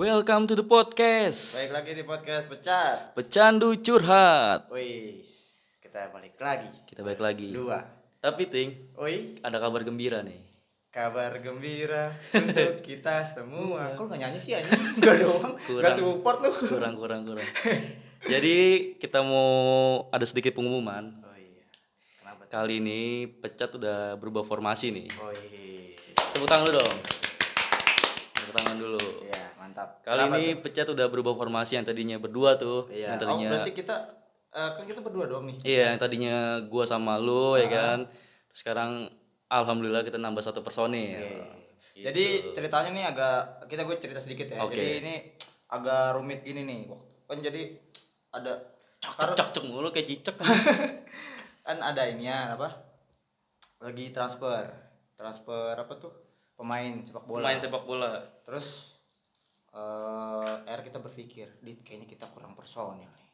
Welcome to the podcast. Baik lagi di podcast Pecat. Pecandu curhat. Wih, kita balik lagi. Kita balik lagi. Dua. Tapi ting, Wih, ada kabar gembira nih. kabar gembira untuk kita semua. Kok gak nyanyi sih anjing? Enggak doang. Kurang. Gak support lu. Kurang kurang kurang. Jadi kita mau ada sedikit pengumuman. Oh iya. Kenapa? tuh? Kali ini Pecat udah berubah formasi nih. Oh iya. Tepuk tangan dulu dong. Tepuk tangan dulu. Iya, mantap. Kali Kenapa ini Pecat udah berubah formasi yang tadinya berdua tuh. tuh? Iya. Yang Oh, tadinya berarti kita eh, kan kita berdua doang nih. Iya, yang tadinya gua sama lu ya kan. Terus sekarang alhamdulillah kita nambah satu personil. Gitu. Jadi ceritanya nih agak kita gue cerita sedikit ya. Oke. Jadi ini agak rumit gini nih. Kan jadi ada cok cok cok mulu kayak cicak. kan ada ininya apa lagi transfer transfer apa tuh pemain sepak bola Pemain sepak bola. terus eh akhirnya kita berpikir di kayaknya kita kurang personil nih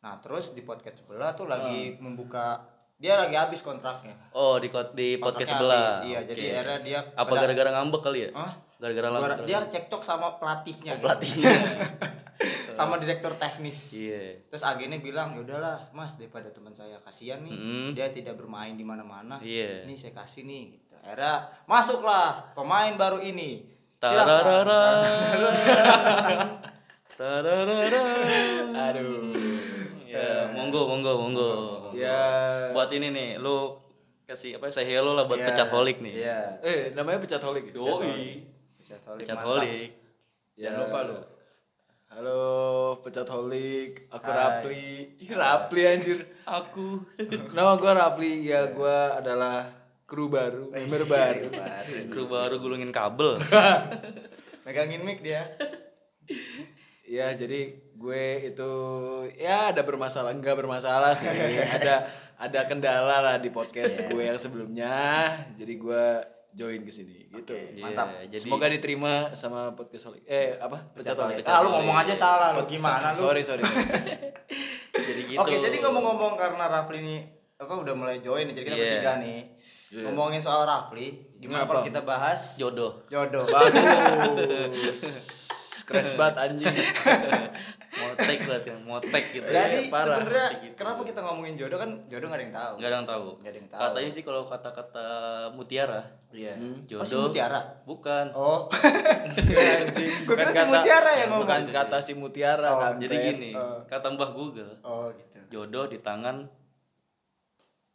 nah terus di podcast sebelah tuh lagi Hmm. membuka dia lagi habis kontraknya Oh, di di podcast sebelah. habis, iya jadi Oke. akhirnya dia apa gara-gara ngambek kali ya? Hah? Gara-gara ngambek. dia cekcok sama pelatihnya gitu. pelatihnya. sama direktur teknis Iya. terus agennya bilang ya udahlah mas daripada teman saya kasihan nih Mm. dia tidak bermain di mana-mana Iya. ini saya kasih nih gitu akhirnya masuklah pemain baru ini Tararara. Tararara. aduh Ya, monggo monggo monggo. Ya, Buat ini nih, lu kasih apa say hello lah buat Iya, pecat holik nih. iya eh namanya pecat holik. Yoi. Pecat holik, Pecat holik. jangan lupa lu Halo, pecat holik. Aku Hai. Rapli. Ih, Rapli anjir. Aku. Nama gua Rapli. Ya, gua adalah kru baru, member baru. baru Kru baru gulungin kabel. megangin mic dia Ya, jadi gue itu ya ada bermasalah, enggak bermasalah sih. ada ada kendala lah di podcast gue yang sebelumnya. Jadi gua join ke sini gitu. mantap. Iya, jadi Semoga diterima sama podcast holik. Eh, apa? Pecat holik. ah lu ngomong aja salah lu gimana lu Sorry, sorry. sorry. jadi gitu. Oke, jadi ngomong-ngomong karena Rafli ini apa udah mulai join nih, jadi kita Iya. bertiga nih. Ngomongin soal Rafli, gimana Apa? kalau kita bahas jodoh. jodoh? Bagus. Crash banget anjing. Motek banget kan, motek gitu. Jadi Iya, parah. sebenarnya gitu. kenapa kita ngomongin jodoh kan jodoh gak ada yang tahu. Gak ada yang tahu. Nggak ada yang tahu. Katanya sih kalau kata-kata mutiara, Iya. jodoh. Oh, si Mutiara. Bukan. Oh. Ya, anjing. Gua kira si Mutiara yang ngomong. Bukan kata si mutiara Oh, kan. Jadi gini, Oh. kata Mbah Google, Oh, gitu. jodoh di tangan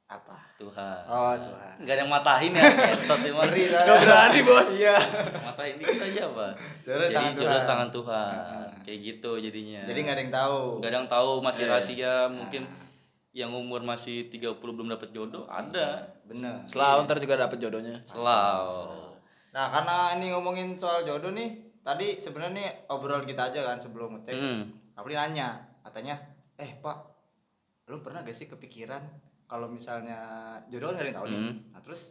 Apa? Tuhan. Oh, Tuhan. Gak ada yang matahin ya. Ngeri, Gak berani bos. Iya. Matahin dikit aja apa? Jodoh Jadi tangan jodoh Tuhan. tangan Tuhan. Kayak gitu jadinya. Jadi nggak ada yang tahu. Gak ada yang tahu Iya. masih rahasia mungkin yang umur masih 30 belum dapat jodoh ada. Bener. Setelah ntar juga dapet jodohnya. Selalu. Nah, karena ini ngomongin soal jodoh nih, tadi sebenarnya nih obrolan kita aja kan sebelum ngetek. Hmm. Rafli nanya, katanya, "Eh, Pak, lu pernah gak sih kepikiran kalau misalnya jodoh kan gak ada yang tahu nih. Hmm. Nah, terus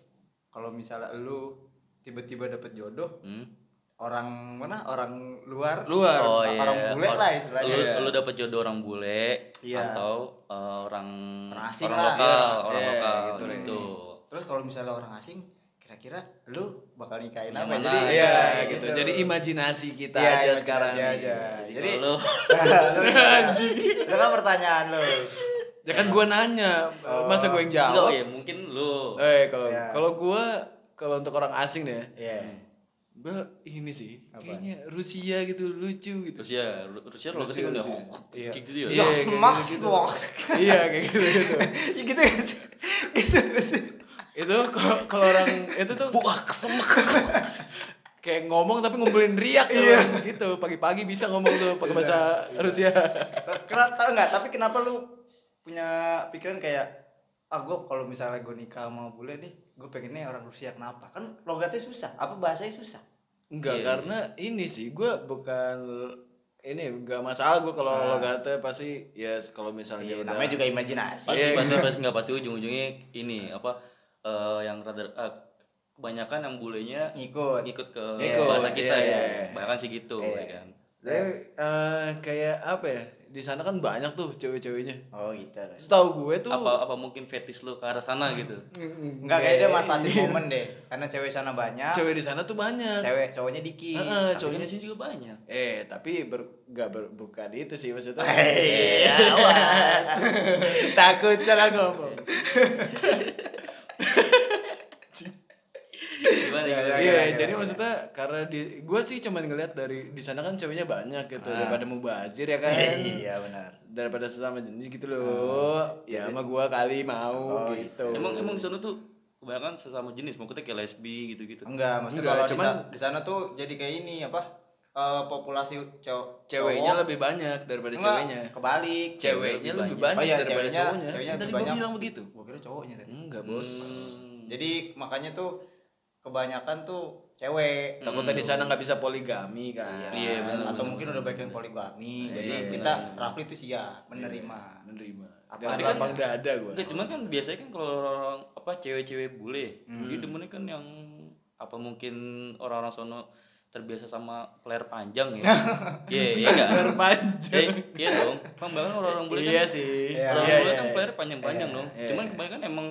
kalau misalnya lu tiba-tiba dapet jodoh, Hmm. orang mana? Orang luar? Luar. Oh Orang iya. bule Or- lah istilahnya. Lu, Iya. lu dapet jodoh orang bule Iya. atau uh, orang Orang asing orang lah. lokal, Iya, orang iya, lokal gitu, gitu. Terus kalau misalnya orang asing, kira-kira lu bakal nikahin apa? mana? Jadi Iya ya, gitu. Jadi imajinasi kita Iya, aja imajinasi sekarang. aja. nih. Jadi, Jadi kalau anjing. Itu kan pertanyaan lu. Ya kan gua nanya, masa gue yang enggak jawab? ya mungkin lu Eh kalau Iya. kalau gua kalau untuk orang asing deh, Iya. gue ini sih kayaknya Rusia gitu lucu gitu. Rusia, Ru- Rusia lo Rusia, ketika udah Rusia. Iya. kayak gitu ya. Iya, Ya semak gitu-gitu. loh. iya kayak gitu gitu. Ya gitu ya. Gitu sih. itu kalau kalau orang itu tuh Buah kesemek. kayak ngomong tapi ngumpulin riak tuh Iya. gitu pagi-pagi bisa ngomong tuh pakai bahasa Rusia Kenapa tahu nggak? Tapi kenapa lu punya pikiran kayak ah gue kalau misalnya gue nikah sama bule nih gue pengennya orang Rusia kenapa kan logatnya susah apa bahasanya susah enggak Iya, karena ini sih gue bukan ini enggak masalah gue kalau Ah. logatnya pasti ya kalau misalnya Iya, udah namanya juga imajinasi Pasti Iya. pasti pasti nggak pasti ujung-ujungnya ini apa eh, yang rada eh, kebanyakan yang bulenya ngikut ngikut ke Ngikut, bahasa kita iya, ya. iya. Bahkan sih gitu Iya. ya kan. Tapi, eh, kayak apa ya di sana kan banyak tuh cewek-ceweknya. Oh gitu. Setahu gue tuh apa apa mungkin fetish lu ke arah sana gitu Enggak kayak dia manfaatin momen deh. Karena cewek sana banyak, cewek di sana tuh banyak. cewek cowoknya dikit. Heeh, cowoknya cowoknya di sini juga banyak Eh, tapi ber, gak ber, bukan itu sih maksudnya. Hei, awas. Takut salah ngomong. Gimana Ya, ya, Iya, ya, ya, jadi ya. maksudnya karena di gue sih cuman ngeliat dari di sana kan ceweknya banyak gitu daripada mubazir ya kan. Iya benar. Daripada sesama jenis gitu loh. Ya sama gua kali mau Oh, gitu. emang emang di sana tuh kebanyakan sesama jenis maksudnya kayak lesbi gitu gitu Enggak, maksudnya Enggak, kalau cuman- di, sa- di sana tuh jadi kayak ini apa? eh, populasi cowok ceweknya cowok. lebih banyak daripada Enggak, ceweknya. kebalik. Ceweknya lebih lebih banyak. banyak Oh iya, daripada ceweknya- cowoknya. ceweknya tadi gua banyak. bilang begitu. Gua kira cowoknya tadi. Enggak, Bos. Hmm. Jadi makanya tuh kebanyakan tuh cewek. Takutnya di sana nggak bisa poligami kan. Iya, benar. Atau mungkin udah baik yang poligami. Jadi Iya, kita Rafli tuh siap menerima. menerima. Apa- Dengan Tapi kan- lapang dada gua. Enggak, cuman kan biasanya kan kalau orang apa cewek-cewek bule, Hmm. dia demennya kan yang apa mungkin orang-orang sono terbiasa sama player panjang ya. Iya, iya enggak? Biar panjang. Eh, iya dong. Kan bahkan orang-orang bule kan Iya sih. Iya. orang Iya, bule iya, kan iya. player panjang-panjang dong. iya. Cuman kebanyakan emang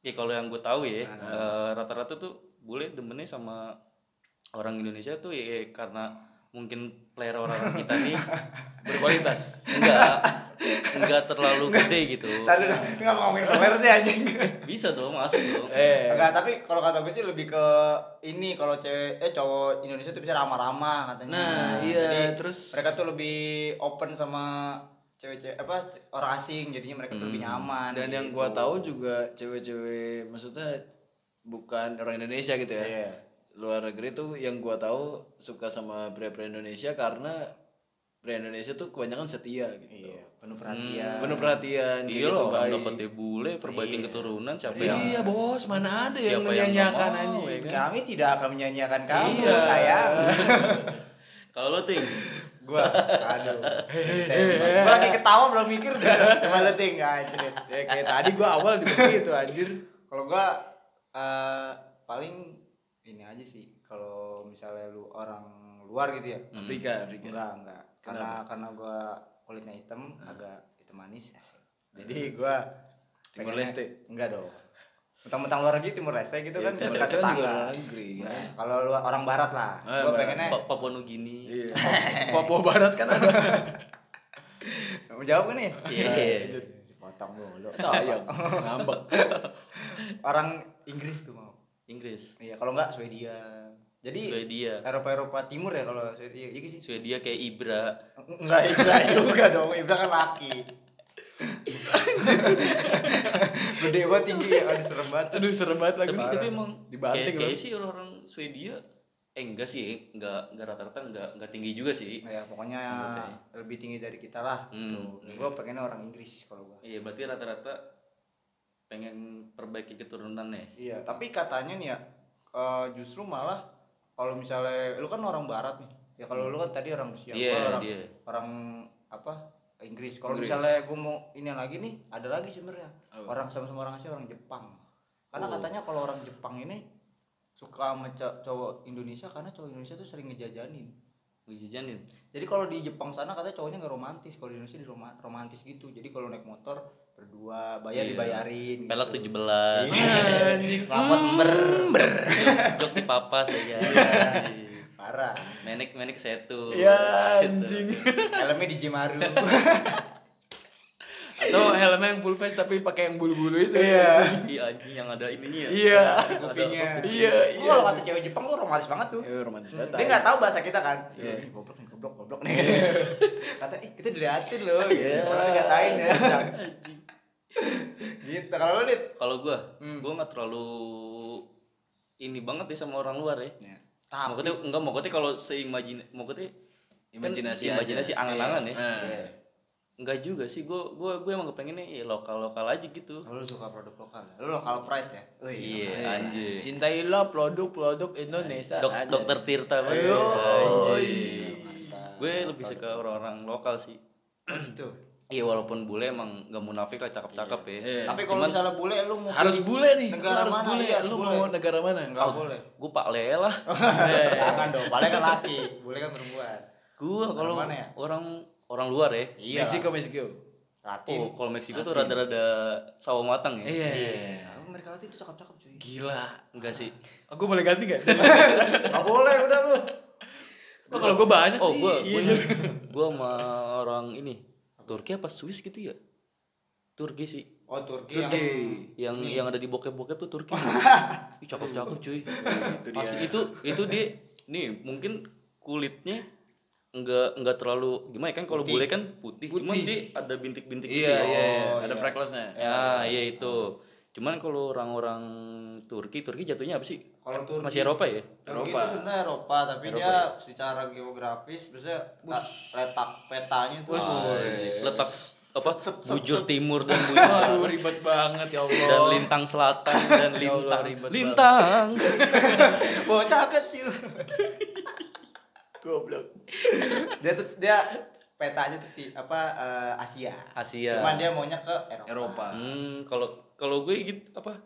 ya kalau yang gue tahu ya, Ah. eh, rata-rata tuh bule demennya sama orang Indonesia tuh ya karena mungkin player orang kita nih Berkualitas. enggak enggak terlalu gede gitu. Tadi nggak mau ngomongin player sih anjing. Bisa dong, masuk dong. eh, Enggak, tapi kalau kata gue sih lebih ke ini kalau cewek eh cowok Indonesia tuh bisa ramah-ramah katanya. Nah, iya, Jadi, terus- mereka tuh lebih open sama cewek-cewek apa orang asing jadinya mereka tuh lebih nyaman. dan yang gitu. gua tahu juga cewek-cewek maksudnya bukan orang Indonesia gitu ya. Iya. Luar negeri tuh yang gua tahu suka sama pria-pria Indonesia karena pria Indonesia tuh kebanyakan setia gitu. Iya, penuh perhatian. Penuh perhatian Iya gitu loh, baik. dapat dia bule, perbaikin keturunan siapa yang Iya, Bos, mana ada yang Siapa yang menyanyiakan mau, anjing. ya kan? Kami tidak akan menyanyiakan kamu, Iya. sayang. Kalau lo ting, gua aduh. gua lagi ketawa belum mikir udah coba lu ting anjir. Ya kayak tadi gua awal juga gitu anjir. Kalau gua eh, paling ini aja sih kalau misalnya lu orang luar gitu ya. Afrika, Afrika. Enggak, enggak. Karena karena gua kulitnya hitam, agak hitam manis. Jadi gua Timur Leste. Enggak dong. Mentang-mentang luar negeri Timur Leste gitu kan Timur dekat Leste kan tetangga. luar negeri. Nah, kalau lu orang barat lah, Ah, gua barat. pengennya Pa- Papua Nugini. Iya. Papua Barat kan ada. mau jawab gak nih? Iya. Potong dulu. Tayang, ngambek. Orang Inggris gue mau. Inggris. Iya, kalau enggak Swedia. Jadi Swedia. Eropa Eropa Timur ya kalau Swedia. Iya sih. Swedia kayak Ibra. Enggak Ibra juga dong. Ibra kan laki. Gede banget tinggi ya, aduh serem banget. Aduh serem banget lagi. Tapi tapi emang dibanting kayak, loh. kayak sih orang-orang Swedia eh enggak sih, enggak enggak rata-rata enggak enggak tinggi juga sih. Ya pokoknya lebih tinggi dari kita lah. Hmm. Tuh. Gua pengennya orang Inggris kalau gua. Iya, berarti rata-rata pengen perbaiki keturunan ya. Iya, tapi katanya nih ya eh, justru malah kalau misalnya lu kan orang barat nih. Ya kalau lu kan tadi orang Rusia, Iya, gua orang dia. orang apa? Inggris. Kalau misalnya gua mau ini lagi nih, ada lagi sebenarnya. Orang sama-sama orang Asia, orang Jepang. Karena Oh. katanya kalau orang Jepang ini suka sama co- cowok Indonesia karena cowok Indonesia tuh sering ngejajanin. Dijajanin. Jadi kalau di Jepang sana katanya cowoknya nggak romantis, kalau di Indonesia di roma- romantis gitu. Jadi kalau naik motor berdua, bayar Iya. dibayarin. Pelak gitu. 17. Anjing. Rapot ber ber. Jok di papas Parah. Menek menek setu. Ya Gitu. anjing. Helmnya di Jimaru. Atau helmnya yang full face tapi pakai yang bulu-bulu itu. Iya. Iya anjing yang ada ininya ya. Iya. Kupingnya. Iya, iya. Kalau kata cewek Jepang tuh romantis banget tuh. Eh, romantis banget. Dia nggak tahu bahasa kita kan. Iya. Goblok nih, goblok, goblok nih. Kata, ih kita diliatin loh. Gitu. Iya. Orang dikatain ya. Anjing. gitu. Kalau lu dit. Kalau gua, Hmm. gua nggak terlalu ini banget ya sama orang luar ya. Tapi. Maksudnya enggak maksudnya kalau seimajin maksudnya Imajinasi kan, imajinasi angan-angan ya. Ah. Iya. Enggak juga sih, gua gua gua emang kepengennya ya lokal-lokal aja gitu. Oh, lu suka produk lokal. ya? Lu lokal pride ya? Wih. Iya, Eh, anjing. Cintailah produk-produk Indonesia. Dok, dokter Tirta banget. Anjing. Gue lebih suka orang-orang lokal sih. Gitu. Iya walaupun bule emang gak munafik lah cakep-cakep ya. Iya. Tapi kalau misalnya bule lu mau harus bule nih. Negara harus mana? bule. Iya, Lu bule. mau negara mana? Enggak boleh. Gue Pak Le lah. Eh, Jangan dong, paling kan laki, bule kan perempuan. Gue kalau mana ya? orang orang luar ya. Iya. Meksiko Meksiko. Latin. Oh, kalau Meksiko tuh rada-rada sawo matang ya. Iya. Iya. Amerika Latin itu cakep-cakep cuy. Gila. Enggak sih. Aku boleh ganti gak? Gak boleh udah lu. oh, kalau gue banyak Oh, sih. gua Iya. gua, gua sama orang ini Turki apa Swiss gitu ya? Turki sih. Oh Turki, Turki. yang Yang yang ada di bokep-bokep tuh Turki. Ih, cakep-cakep cuy. Itu dia. Asli, itu itu dia nih mungkin kulitnya enggak enggak terlalu gimana ya kan kalau bule kan putih, cuman Putih. dia ada bintik-bintik Iya, gitu ya. iya, iya. Oh, ada iya. freckles-nya. Ya, iya itu. Cuman kalau orang-orang Turki, Turki jatuhnya apa sih? Kalau Turki- Masih Eropa ya? Turki Eropa. itu sebenarnya Eropa, tapi dia secara geografis biasanya ta- letak petanya itu Letak apa? Set, set, set, bujur set. timur dan bujur Waduh, ribet banget ya Allah. dan lintang selatan dan Ya Allah, lintang ribet lintang bocah kecil. Goblok. dia tuh dia petanya tuh apa eh, Asia. Asia. Cuman dia maunya ke Eropa. Eropa. hmm kalau kalau gue gitu apa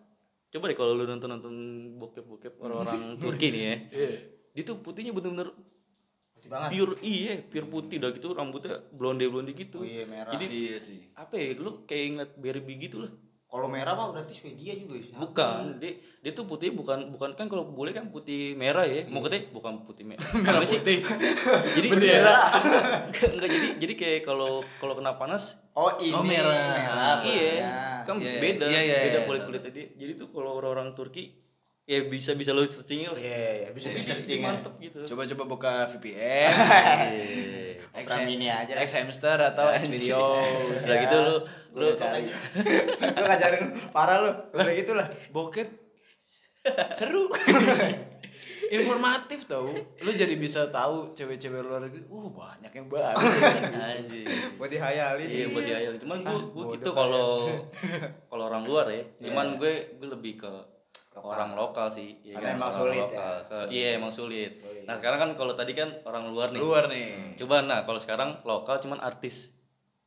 coba deh kalau lu nonton nonton bokep bokep orang-orang Turki nih ya Iya. dia tuh putihnya bener-bener Putih banget. pure iya pure putih udah gitu rambutnya blonde blonde gitu Oh iya, merah. jadi Iya sih. apa ya lu kayak ngeliat Barbie gitu lah Kalau merah mah berarti Swedia juga ya. bukan dia dia tuh putih bukan bukan kan kalau boleh kan putih merah ya mau katanya bukan putih merah Merah sih? putih. jadi Bendera. enggak, enggak jadi jadi kayak kalau kalau kena panas Oh ini Oh, merah. iya Ya. kan Iya, beda iya, iya, beda iya. kulit kulitnya dia jadi tuh kalau orang-orang Turki ya bisa bisa lo searching lah Iya, iya, bisa Jadi searching ya. mantep gitu Coba-coba buka VPN. Iya. X, mini aja. X hamster atau X video. Setelah gitu lu lu cari. lu ngajarin parah lu. Kayak gitu lah. Bokep seru. Informatif tau. Lu jadi bisa tahu cewek-cewek luar negeri. Uh, banyak yang baru. anjir Buat dihayalin. Iya buat diayal. Cuman gue gue Ah, bodoh gitu kalau kalau orang luar ya. Cuman gue gue lebih ke orang lokal sih. Ya Karena emang Orang sulit lokal. ya. Iya emang sulit. Nah sekarang kan kalau tadi kan orang luar nih. luar nih. Coba nah kalau sekarang lokal cuman artis.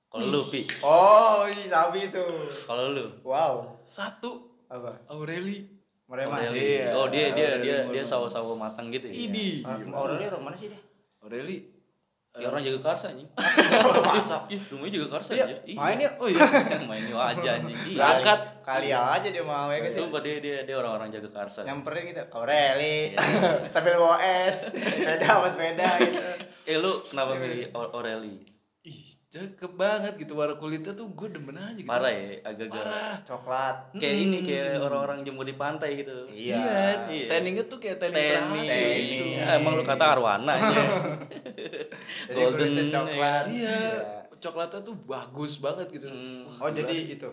Kalau lu pi, Oh, iya sabi itu. kalau lu Wow. Satu Apa? Aureli. Meremas. Aureli. Iya, Oh dia dia Aureli dia dia sawo-sawo matang gitu ya. Ini. Orang Aurelia orang mana sih dia? Aureli. Ya orang jaga karsa anjing. Masak. Ih, rumahnya juga karsa Iya, anjir. Iya. main yuk. Oh iya. main yuk aja anjing. Iya. Berangkat. Kali aja dia mau ya guys. Sumpah dia dia dia orang-orang jaga karsa. Nyamperin gitu. Aureli. Iya. Sambil bawa es. Sepeda sama sepeda gitu. Eh lu kenapa milih Aur- Aureli? Cakep banget gitu warna kulitnya tuh gue demen aja gitu. Parah ya, agak-agak Parah. Coklat. kayak ini kayak orang-orang jemur di pantai gitu. Iya, Iya. tanningnya tuh kayak tanning Tenny, berhasil gitu. Ya, emang lu kata arwana aja. Jadi Golden kulitnya coklat. Iya, coklatnya tuh bagus banget gitu. Hmm. Oh jadi itu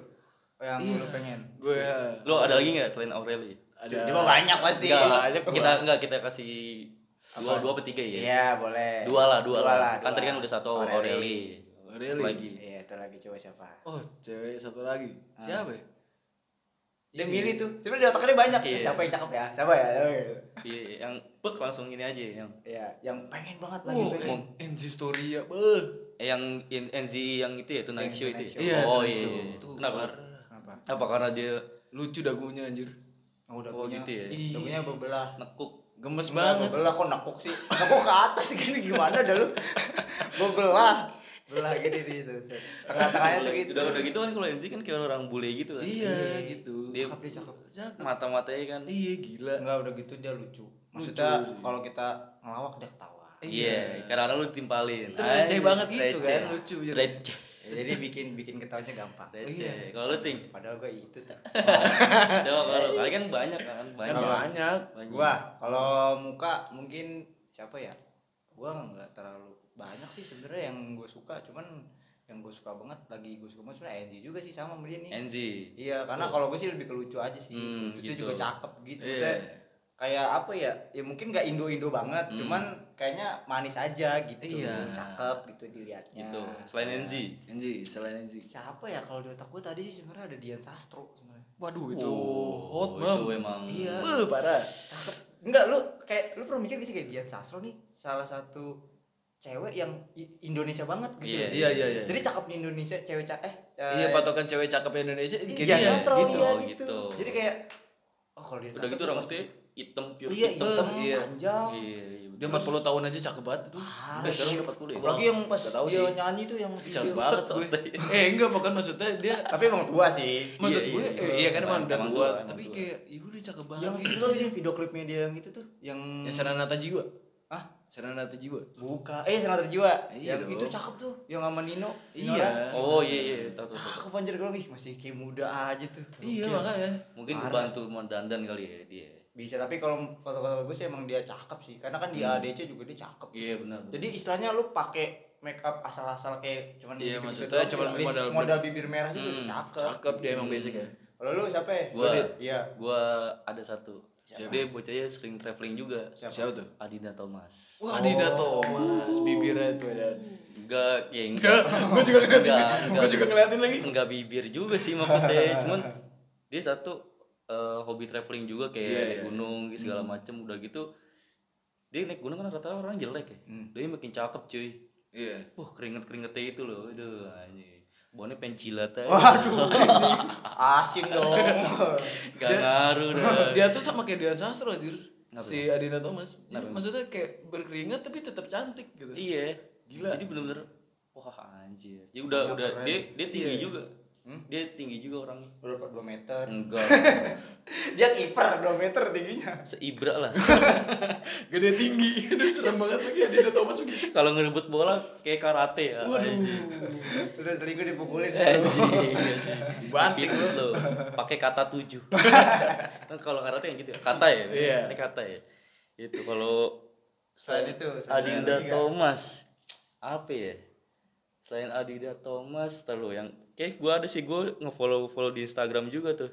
yang Iya. lu pengen. Gue Lu ada lagi nggak selain Aureli? ada Dia mah banyak pasti. Banyak Kita enggak kita kasih dua dua apa tiga ya? Iya boleh. Dua lah, dua, lah. Kan dua. tadi kan udah satu Aureli. Aureli. Lagi. Iya itu lagi coba siapa? Oh, cewek satu lagi. Siapa ya? Dia milih tuh. Cuma di otaknya dia banyak. Iya. Siapa yang cakep ya? Siapa ya? Oh, gitu. Iya, yang pek langsung ini aja yang Iya, yang pengen banget lagi Oh, pengen. NG Story ya. Beuh. eh, yang in- NZ yang itu ya Tonight Yang Show itu. Ya? Iya, oh iya. Iya. Tuh, Kenapa? Kenapa? Apa karena dia Lucu dagunya anjir. Oh, udah oh gitu ya. Iya. Dagunya bebelah. Nekuk. Gemes banget. bebelah kok nekuk sih. Nekuk ke atas gini gimana dah lu? Bebelah. Belah gini di itu. Tengah-tengahnya tuh gitu. Udah udah gitu kan kalau NZ kan kayak orang bule gitu kan. Iya, gitu. Dia Cakep dia cakep. Cakep. mata-matanya kan. Iya, gila. Enggak udah gitu dia lucu. Maksudnya kalau kita ngelawak dia ketawa. Iya, kadang-kadang lu timpalin. Itu receh banget gitu kan, lucu jadi. Receh. Jadi bikin bikin ketawanya gampang. Receh. Kalau lu ting, Padahal gua itu tak. coba kalau kalian kan banyak kan, banyak. Kan banyak. Banyak. Gua kalau muka mungkin siapa ya? Gua nggak terlalu banyak sih sebenarnya yang gue suka, cuman yang gue suka banget lagi gue suka banget sebenarnya Enzi juga sih sama sama dia nih. NZ. Iya, karena kalau gue sih lebih ke lucu aja sih. Hmm, Lucunya gitu. juga cakep gitu. Iya. Saya kayak apa ya? Ya mungkin nggak Indo-Indo banget, cuman kayaknya manis aja gitu. Iya. Cakep gitu dilihatnya. Gitu. Selain NZ. NG, selain NG. Siapa ya kalau di otak gue tadi sih sebenarnya ada Dian Sastro sebenarnya. Waduh, itu Oh, hot itu mam. emang. Iya. Beuh, parah. Cakep. Enggak lu kayak lu pernah mikir gak sih kayak Dian Sastro nih salah satu cewek yang Indonesia banget gitu. Iya. Iya, iya, iya. Jadi cakep di Indonesia cewek cakep eh Iya, patokan cewek cakep Indonesia Iya, kayak Dian dia. Sastro gitu. iya Oh, gitu. gitu. Jadi kayak oh kalau Dian Udah gitu rambutnya hitam pure Iya, hitam. hitam, Iya. panjang. Iya, iya Dia 40 tahun aja cakep banget itu. Udah sekarang dapat kuliah. apalagi yang pas tahu dia sih. nyanyi tuh yang Cakep banget gue. Eh enggak bukan maksudnya dia tapi emang tua sih maksud Iya, gue iya, iya kan emang udah tua, tapi kayak ya udah cakep banget. yang itu tuh yang video klipnya dia yang itu tuh yang Yang Serenata Jiwa. Serenata Jiwa. buka eh Senata Jiwa Iya yang dong. itu cakep tuh yang sama Nino Nino Iya. Oh iya iya, tahu tahu. tahu. cakep anjir gue ih masih kayak muda aja tuh Iya makanya. Mungkin kebantu mau dandan kali ya dia. bisa tapi kalau kata kata gue sih emang dia cakep sih karena kan di ADC juga dia cakep Iya benar. jadi istilahnya lu pakai make up asal-asal kayak cuman Iya, gitu-gitu maksudnya cuman ya, modal- modal bibir merah juga Hmm, cakep Cakep dia emang basic ya. kalau lu siapa ya Gua iya gua ada satu. Dia bocahnya sering traveling juga. Siapa tuh? Adinda Thomas. Wah, Dina Thomas, bibirnya tuh ada. Enggak, ya enggak. gue juga ngeliatin, Enggak, gue enggak. juga ngeliatin lagi. Enggak bibir juga sih maksudnya, cuman dia satu eh, hobi traveling juga kayak naik iya. gunung segala macem udah gitu dia naik gunung kan rata-rata orang jelek ya dia makin cakep cuy Iya. wah keringet keringetnya itu loh aduh anjing Bonnya pengen jilat aja waduh asin dong Gak ngaruh dah Dia tuh sama kayak Dian Sastro anjir. Si Adina Thomas. Dia maksudnya kayak berkeringat tapi tetap cantik gitu. Iya Gila. Jadi bener-bener Wah anjir Dia udah udah dia dia tinggi Iya. juga Dia tinggi juga orangnya. Berapa? Dua meter? Enggak. Dia kiper dua meter tingginya. Seibra lah. Gede tinggi. Aduh serem banget lagi Adina Thomas begitu. Kalau ngerebut bola kayak karate ya Waduh. udah selingkuh dipukulin. Anjing Banting lo pakai kata tujuh. Kan kalau karate yang gitu ya kata ya. Iya. ini kata ya. Itu kalau Selain itu, Adinda. Thomas apa ya selain Adinda Thomas terlalu yang kayak gue ada sih gue ngefollow follow di Instagram juga tuh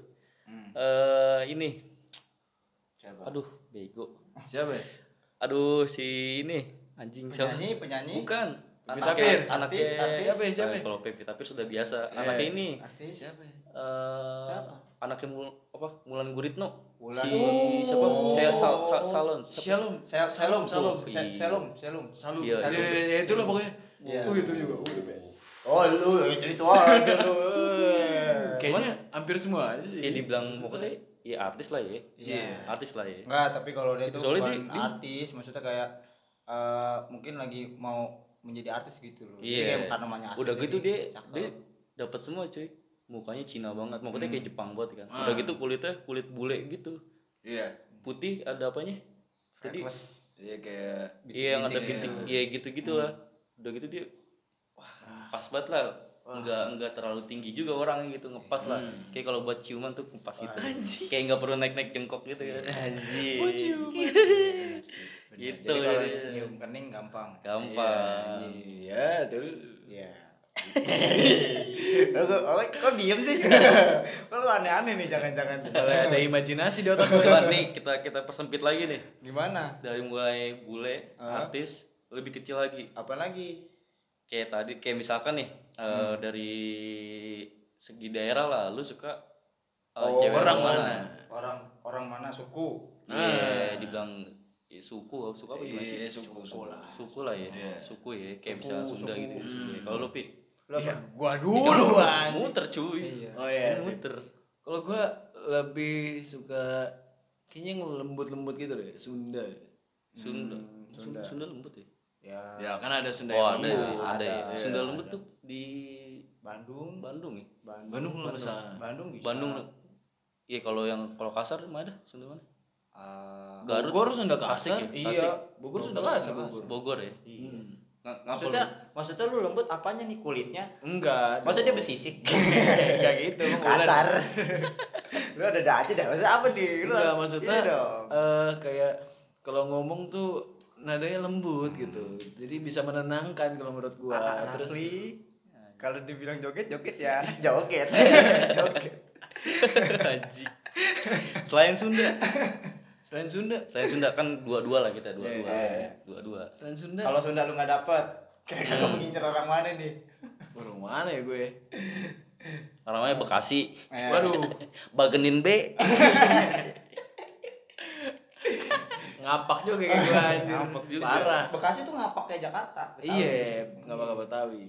eh ini siapa aduh bego Siapa ya? aduh si ini anjing siapa? penyanyi penyanyi bukan Pevita anaknya Pierce. anaknya Artis, artis. Siapa ya, siapa ya? Kalau Pevita Pierce sudah biasa Iya. anaknya ini artis Siapa ya? eh Siapa? anaknya mul apa Mulan Guritno Wulan si siapa saya sal, sal, salon siapa? Shalom. Salum. Se- selum selum Salum. Iya, Iya, iya. iya, iya, itu lah pokoknya. Iya. Oh, itu juga. Oh, the best. oh lu cerita aja lu Kayaknya hampir semua aja sih. ya dibilang pokoknya ya artis lah ya Iya. artis lah ya Enggak, tapi kalau dia Itu bukan dia- artis, maksudnya kayak eh, mungkin lagi mau menjadi artis gitu loh. Iya kayak bukan namanya asli. udah gitu dia cakep. dia dapat semua cuy mukanya Cina banget maksudnya Hmm. kayak Jepang banget kan Ah. udah gitu kulitnya kulit bule gitu Iya. putih ada apanya jadi Freckles. Iya kayak iya yang ada bintik iya gitu gitu lah Hmm. Udah gitu dia wah pas banget lah nggak nggak terlalu tinggi juga orangnya gitu ngepas lah Hmm. kayak kalau buat ciuman tuh ngepas gitu kayak nggak perlu naik naik jengkok gitu kan anjir Bener. gitu Jadi kalau ya. nyium kening gampang. gampang Iya, tuh. Iya. Lo kok, kok diem sih? kok lu aneh-aneh nih jangan-jangan. Kalau ada imajinasi di otak gue. nih kita kita persempit lagi nih Gimana? dari mulai bule Ah. artis lebih kecil lagi Apa lagi? kayak tadi kayak misalkan nih eh, dari segi daerah lah lu suka eh, Oh, cewek orang mana? mana? Orang orang mana suku? Iya, dibilang ya, suku, suku apa gimana sih? Iya, suku, suku lah. Suku lah ya, suku ya, kayak misalnya Sunda gitu. Kalau lu pi, Lu apa? Gua Ini dulu kan muter cuy. Iya. Oh iya, sih. muter. Kalau gua lebih suka kayaknya yang lembut-lembut gitu deh, Sunda. Sunda. Sunda. Sunda. Sunda lembut ya? Ya, Ya kan ada Sunda Oh, yang ada, lembut. ya, ada ya. ada. Sunda lembut tuh di Bandung, Bandung ya. Bandung, Bandung kalau salah. Bandung bisa. Bandung. Iya, kalau yang kalau kasar mana? Sunda mana? Ah, Garut. Bogor Sunda Tasik kasar. ya? Iya. Tasik. Bogor Sunda kasar Bogor. Bogor ya. iya. Nggak nggak Maksudnya, maksudnya lu lembut apanya nih kulitnya? Enggak. Maksudnya dia bersisik. Enggak gitu. Kasar. lu ada ada aja dah. Maksudnya apa nih? Lu Enggak maksudnya dong. eh kayak kalau ngomong tuh nadanya lembut gitu. Jadi bisa menenangkan kalau menurut gua. Anak-anak Terus Li, kalau dibilang joget joget ya joget joget Haji. Selain Sunda. selain Sunda, Selain Sunda kan dua-dua lah kita, dua-dua. Iya. Dua-dua. selain Sunda. kalau Sunda lu nggak dapet kira-kira lu mengincar orang mana nih Baru mana ya gue? Namanya Bekasi. Eh, Waduh, Bagenin B. ngapak juga kayak gue anjir. Ngapak juga. Parah. Bekasi tuh ngapak kayak Jakarta Iya, ngapak ngapak Betawi.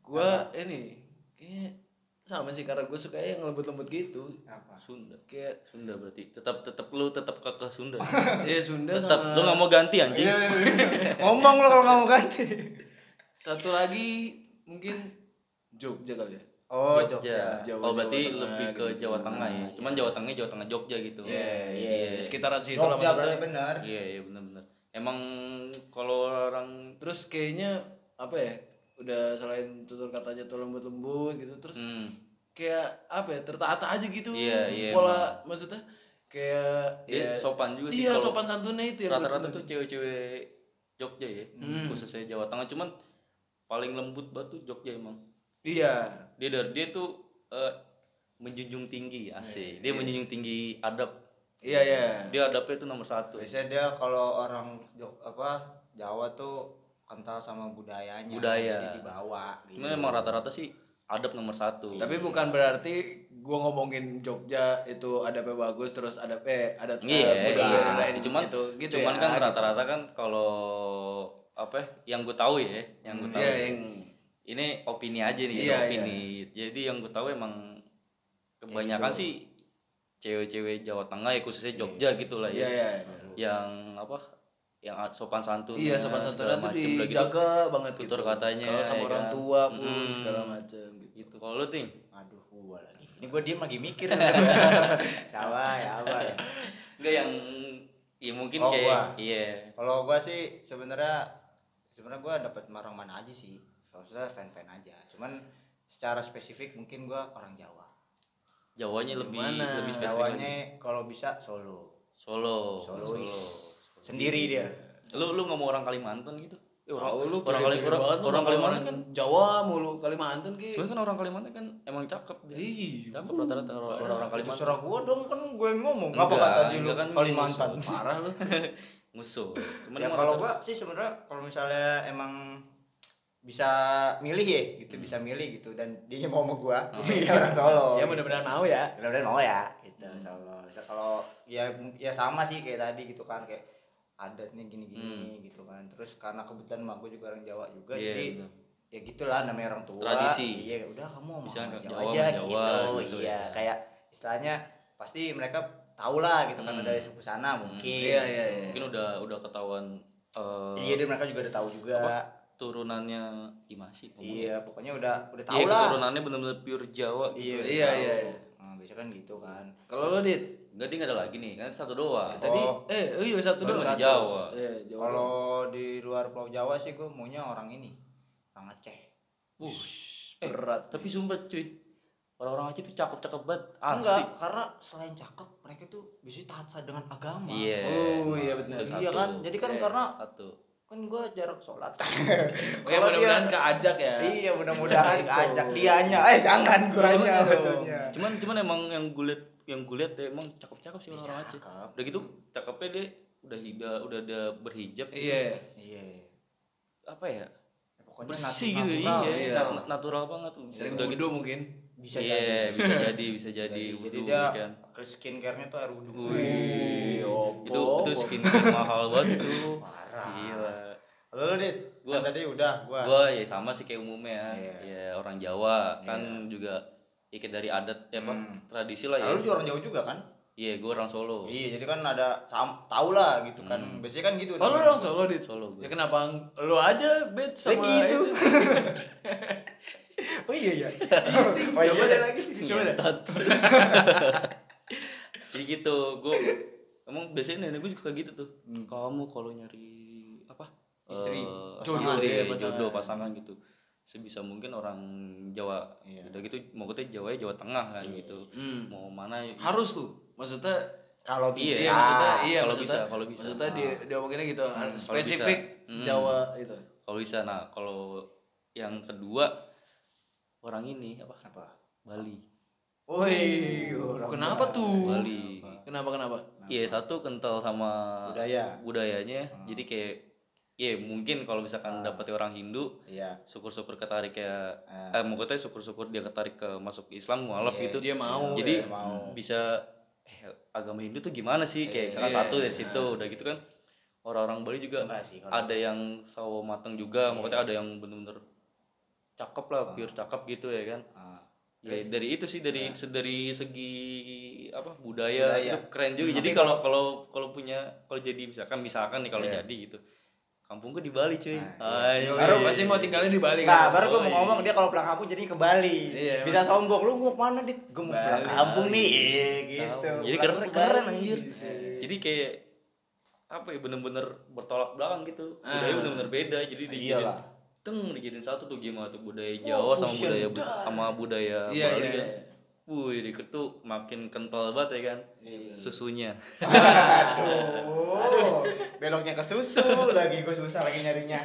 Gua ini kayaknya sama sih karena gue suka yang lembut-lembut gitu Apa? Sunda kayak Sunda berarti tetap tetap lu tetap kekeh Sunda ya Sunda tetap sama lu nggak mau ganti anjing Iya, Ngomong lo kalau nggak mau ganti. satu lagi mungkin Jogja kali ya Oh, Jogja. Jawa, oh berarti Jawa Tengah, lebih ke gitu. Jawa Tengah ya. Cuman Jawa Tengah Jawa Tengah Jogja gitu. Iya, iya. iya. Sekitaran situ lah Jogja maksudnya. benar. Iya iya benar-benar. Emang kalau orang Terus kayaknya apa ya? Udah selain tutur katanya tuh lembut-lembut gitu terus hmm, kayak apa ya? Tertata aja gitu. Iya, iya, Pola maksudnya kayak ya sopan juga sih Iya, sopan santunnya itu ya. rata-rata tuh cewek-cewek Jogja ya, khususnya Jawa Tengah cuman paling lembut tuh Jogja emang. Iya. Dia dari dia tuh eh, menjunjung tinggi asik. Dia menjunjung tinggi adab. Iya, iya. Dia adabnya itu nomor satu. Biasanya dia kalau orang Jog apa Jawa tuh kental sama budayanya. Budaya. Jadi dibawa gitu. Cuman emang rata-rata sih adab nomor satu. Tapi bukan berarti gua ngomongin Jogja itu adabnya bagus terus adab eh adat eh, Iya, budaya iya. rendahin Cuman, gitu, gitu cuman ya, kan gitu. rata-rata kan kalau apa ya, yang gue tahu ya, yang gue tahu. Iya, yang Ini opini aja nih, Iya, opini. Jadi yang gue tahu emang kebanyakan sih cewek-cewek Jawa Tengah ya khususnya Jogja gitu lah iya ya. iya. Yang apa? Yang sopan santun. Iya sopan santunnya tuh dijaga banget tutur gitu. katanya, Kalau sama ya orang kan. tua pun Mm. segala macam gitu. Gitu. Kalau lu ting? Aduh, gua lagi. Ini gua diem lagi mikir. Salah ya apa ya. Enggak yang ya mungkin Oh, kayak gua. iya. Kalau gua sih sebenarnya sebenarnya gua dapat orang mana aja sih. Maksudnya fan-fan aja. Cuman secara spesifik mungkin gua orang Jawa. Jawanya lebih Gimana? lebih spesifik. Jawanya kalau bisa Solo. Solo. Solois. Sendiri dia. Lu lu nggak mau orang Kalimantan gitu? Eh, orang, lu orang, Kali- orang, banget orang Kalimantan orang kan Jawa mulu Kalimantan ki. Cuman kan orang Kalimantan kan emang cakep dia. Ih, Cakep rata-rata orang, orang, orang Kalimantan. Terserah gua dong kan gue yang ngomong. Apa kata di lu kan Kalimantan? Parah lu. Musuh. Cuman ya kalau gua sih sebenarnya kalau misalnya emang bisa milih ya gitu bisa milih gitu. Dan dia mau sama gua gua milih orang Solo Ya mudah-mudahan mau ya. mudah-mudahan mau ya gitu Solo. Bisa kalau ya ya sama sih kayak tadi gitu kan kayak adatnya gini-gini gitu kan. Terus karena kebetulan mak gua juga orang Jawa juga Iya, jadi betul. ya gitulah namanya orang tua. Tradisi. iya udah kamu mau Jawa, Jawa, aja Jawa, gitu, gitu iya ya. kayak istilahnya pasti mereka tahu lah gitu kan Hmm. dari suku sana mungkin. Iya iya iya. mungkin udah udah ketahuan eh, iya dan mereka juga udah tahu juga turunannya gimana sih? ngomongnya? Iya, pokoknya udah udah Iya, tahu lah. keturunannya benar-benar pure Jawa gitu. Iya, Iya, iya, iya. Nah, biasa kan gitu kan. Kalau lu dit Enggak dia nggak ada lagi nih, kan satu doang. ya, tadi Oh. eh oh iya satu doang. masih. Jawa. Iya, Jawa. Kalau di luar Pulau Jawa sih gue maunya orang ini, orang Aceh. Uh, berat. tapi sumpah cuy. Orang-orang Aceh tuh cakep-cakep banget, Enggak, asli. karena selain cakep, mereka tuh bisa taat dengan agama. Iya. Oh, iya benar. Iya kan? Jadi kan Iya. karena satu. Kan gue jarak sholat. Oh, ya mudah-mudahan dia- keajak ya. Iya, mudah-mudahan Itu. ajak dianya. Eh, jangan guanya maksudnya. Cuman cuman emang yang gue liat yang gue liat ya, emang cakep-cakep sih orang-orang Aceh. Cakep. Udah gitu cakepnya dia udah hida, udah ada berhijab. Iya. Iya. Apa ya? Ya, Pokoknya bersih gitu natural. iya, iya. nat- natural banget Sering udah gitu mungkin. Bisa iya, jadi. bisa jadi bisa jadi Jadi, wudu jadi dia kan skincare-nya tuh air wudhu. Wih, opo, itu itu skincare mahal banget itu Parah. gila Halo lu, Dit. Gua- Kan tadi udah gua. gua ya sama sih kayak umumnya Iya. ya orang Jawa kan juga ikat dari adat ya apa Hmm. tradisi lah ya Lalu lu juga orang Jawa juga kan? iya gua orang Solo Iya, jadi kan ada tahu lah gitu kan. Biasanya kan gitu. Oh lu orang Solo dit. Solo gua. Ya kenapa lu aja bet sama gitu. iya iya. oh Coba iya deh. lagi. Coba deh. Jadi gitu gua emang biasanya nenek gue juga kayak gitu tuh kamu kalau nyari apa Istri. Eh, Jodoh, istri iya, pasangan. jodoh pasangan gitu sebisa mungkin orang Jawa Iya. udah gitu mau kita Jawa ya Jawa Tengah kan gitu Hmm. mau mana Harus tuh. Maksudnya Kalau Iya. bisa. Iya maksudnya iya kalau bisa, kalau bisa. maksudnya di diomonginnya gitu kalau spesifik bisa. Hmm. Jawa itu. kalau bisa nah kalau yang kedua orang ini apa Apa? Bali Woi, orang Kenapa tuh? Bali Kenapa kenapa? iya satu kental sama Budaya. budayanya jadi kayak ya mungkin kalau misalkan dapet orang Hindu Iya. syukur-syukur ketarik kayak eh mau katanya syukur-syukur dia ketarik ke masuk Islam mualaf gitu Dia mau. jadi ya, mau. bisa eh agama Hindu tuh gimana sih kayak salah Iya. satu dari situ udah gitu kan orang-orang Bali juga sih, ada yang sawo mateng juga maksudnya ada yang bener-bener cakep lah pure cakep gitu ya kan Ah. Ya, dari itu sih dari dari segi apa budaya, Budaya. itu keren juga. Jadi kalau kalau kalau punya kalau jadi misalkan misalkan nih kalau Iya. jadi gitu. Kampung gue di Bali cuy. Nah, baru pasti mau tinggalnya di Bali Nah, kan. baru gue Oh, mau iya. ngomong dia kalau pulang kampung jadi ke Bali. Iya, Bisa maksud- sombong, lu mau ke mana dit? Gue mau pulang Bali. kampung nih, Iya, gitu. Tahu. Jadi keren ke keren anjir. Jadi kayak apa ya bener-bener bertolak belakang gitu. Budaya bener-bener beda. Jadi dijadiin Iyalah. Teng dijadiin satu tuh gimana tuh budaya Jawa sama fusion budaya dah. sama budaya Iya, Bali iya, kan. iya. Wih, tuh makin kental banget ya kan. Iya, Susunya. Aduh, beloknya ke susu lagi gue susah lagi nyarinya.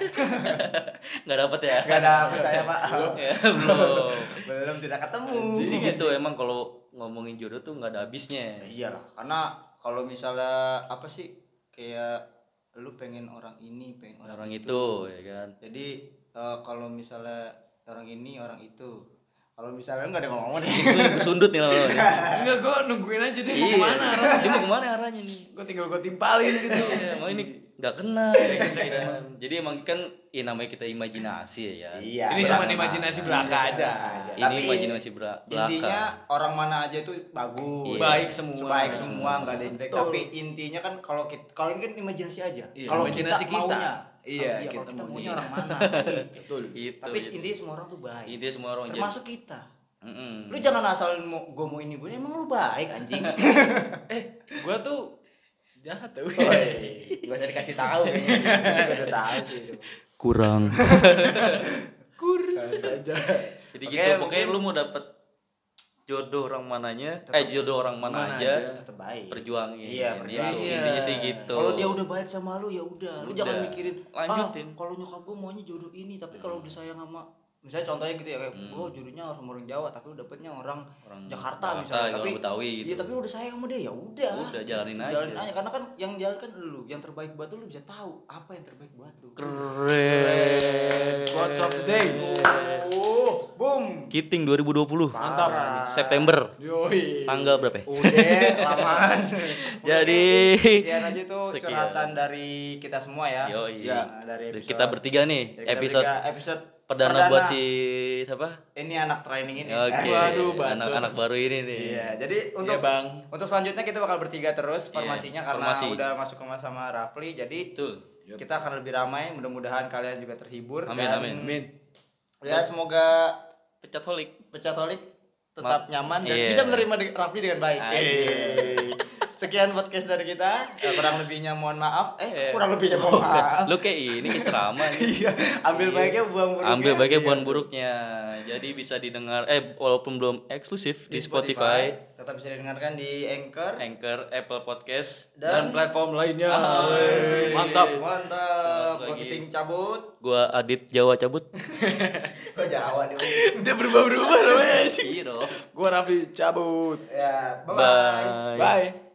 Nggak dapet ya? Gak dapet saya pak. ya, belum. Belum tidak ketemu. Jadi gitu emang kalau ngomongin jodoh tuh nggak ada habisnya. Iyalah, karena kalau misalnya apa sih kayak lu pengen orang ini, pengen orang, Orang itu ya kan. Jadi eh, kalau misalnya orang ini, orang itu. Kalau misalnya nggak ada ngomong deh. Itu sundut nih nih. Enggak, gue nungguin aja dia mau Iya. ke mana arahnya. Dia mau ke mana arahnya nih? Gue tinggal gue timpalin gitu. Iya, emang ini nggak kena. kan. Jadi emang kan ya namanya kita imajinasi ya. ya. Iya. Ini cuma imajinasi belaka aja. Ini Tapi imajinasi bela- belaka. Intinya orang mana aja itu bagus. Iya. Baik semua. Baik semua nggak ada yang jelek. Tapi intinya kan kalau kita kalau ini kan imajinasi aja. Iya, kalau imajinasi kita. maunya. Iya, Kalau- kita kita maunya. orang mana. gitu. Betul. Gitu. Tapi intinya semua orang tuh baik. Intinya semua orang jadi. Termasuk kita. Mm-mm. Lu jangan asal mau gue mau ini gue emang lu baik anjing. Eh, gue tuh jahat tuh. Gak usah dikasih tahu. Gue udah tahu sih. itu. kurang. Kurs aja. Jadi Oke, gitu. Pokoknya mungkin- lu mau dapet jodoh orang mananya, eh jodoh orang mana, Mana aja, aja. Tetap baik. perjuangin. Iya, perjuangin. Itu, Intinya sih gitu. Kalau dia udah baik sama lu ya udah, lu jangan mikirin Lanjutin. Ah, kalau nyokap gue maunya jodoh ini, tapi kalau udah sayang sama misalnya contohnya gitu ya kayak gue jodohnya orang orang Jawa tapi lu dapetnya orang, Orang Jakarta, Jakarta, misalnya orang tapi Betawi gitu. iya tapi lu udah sayang sama dia ya udah Udah, jalanin aja. jalanin aja karena kan yang jalan kan lu yang terbaik buat lu lu bisa tahu apa yang terbaik buat lu Keren. Quotes of the day. oh boom Kiting 2020. Mantap. September. Yoi. Tanggal berapa ya? udah lamaan Jadi sekian aja itu Sekian. curhatan dari kita semua ya Yoi. ya dari Dari episode kita bertiga nih dari kita episode bertiga, episode perdana, buat si siapa? ini anak training ini Oke. Waduh, anak-anak baru ini nih. Iya, jadi untuk Iya, Bang. untuk selanjutnya kita bakal bertiga terus formasinya karena formasi. udah masuk ke sama Rafli. Jadi Betul. kita akan lebih ramai. Mudah-mudahan kalian juga terhibur Amin, dan amin. Amin. ya semoga Pecat holik. pecatolik tetap Ma- nyaman dan iya. bisa menerima Rafli dengan baik. Anjir. Sekian podcast dari kita. Eh, kurang lebihnya mohon maaf. Eh, Eh. kurang lebihnya mohon maaf. Lu kayak ini ceramah nih. Iya, ambil baiknya buang buruknya. Ambil baiknya Iya, bukan betul. buruknya. Jadi bisa didengar eh walaupun belum eksklusif di, Spotify, tetap bisa didengarkan di Anchor Anchor, Apple Podcast. Dan platform lainnya. Hai. Mantap. Mantap. Lagi. Kiting cabut. Gua Adit Jawa cabut. Gua Jawa dia. Udah berubah-berubah namanya sih. iya dong. Gua Raffi cabut. Ya, bye-bye. Bye. Bye.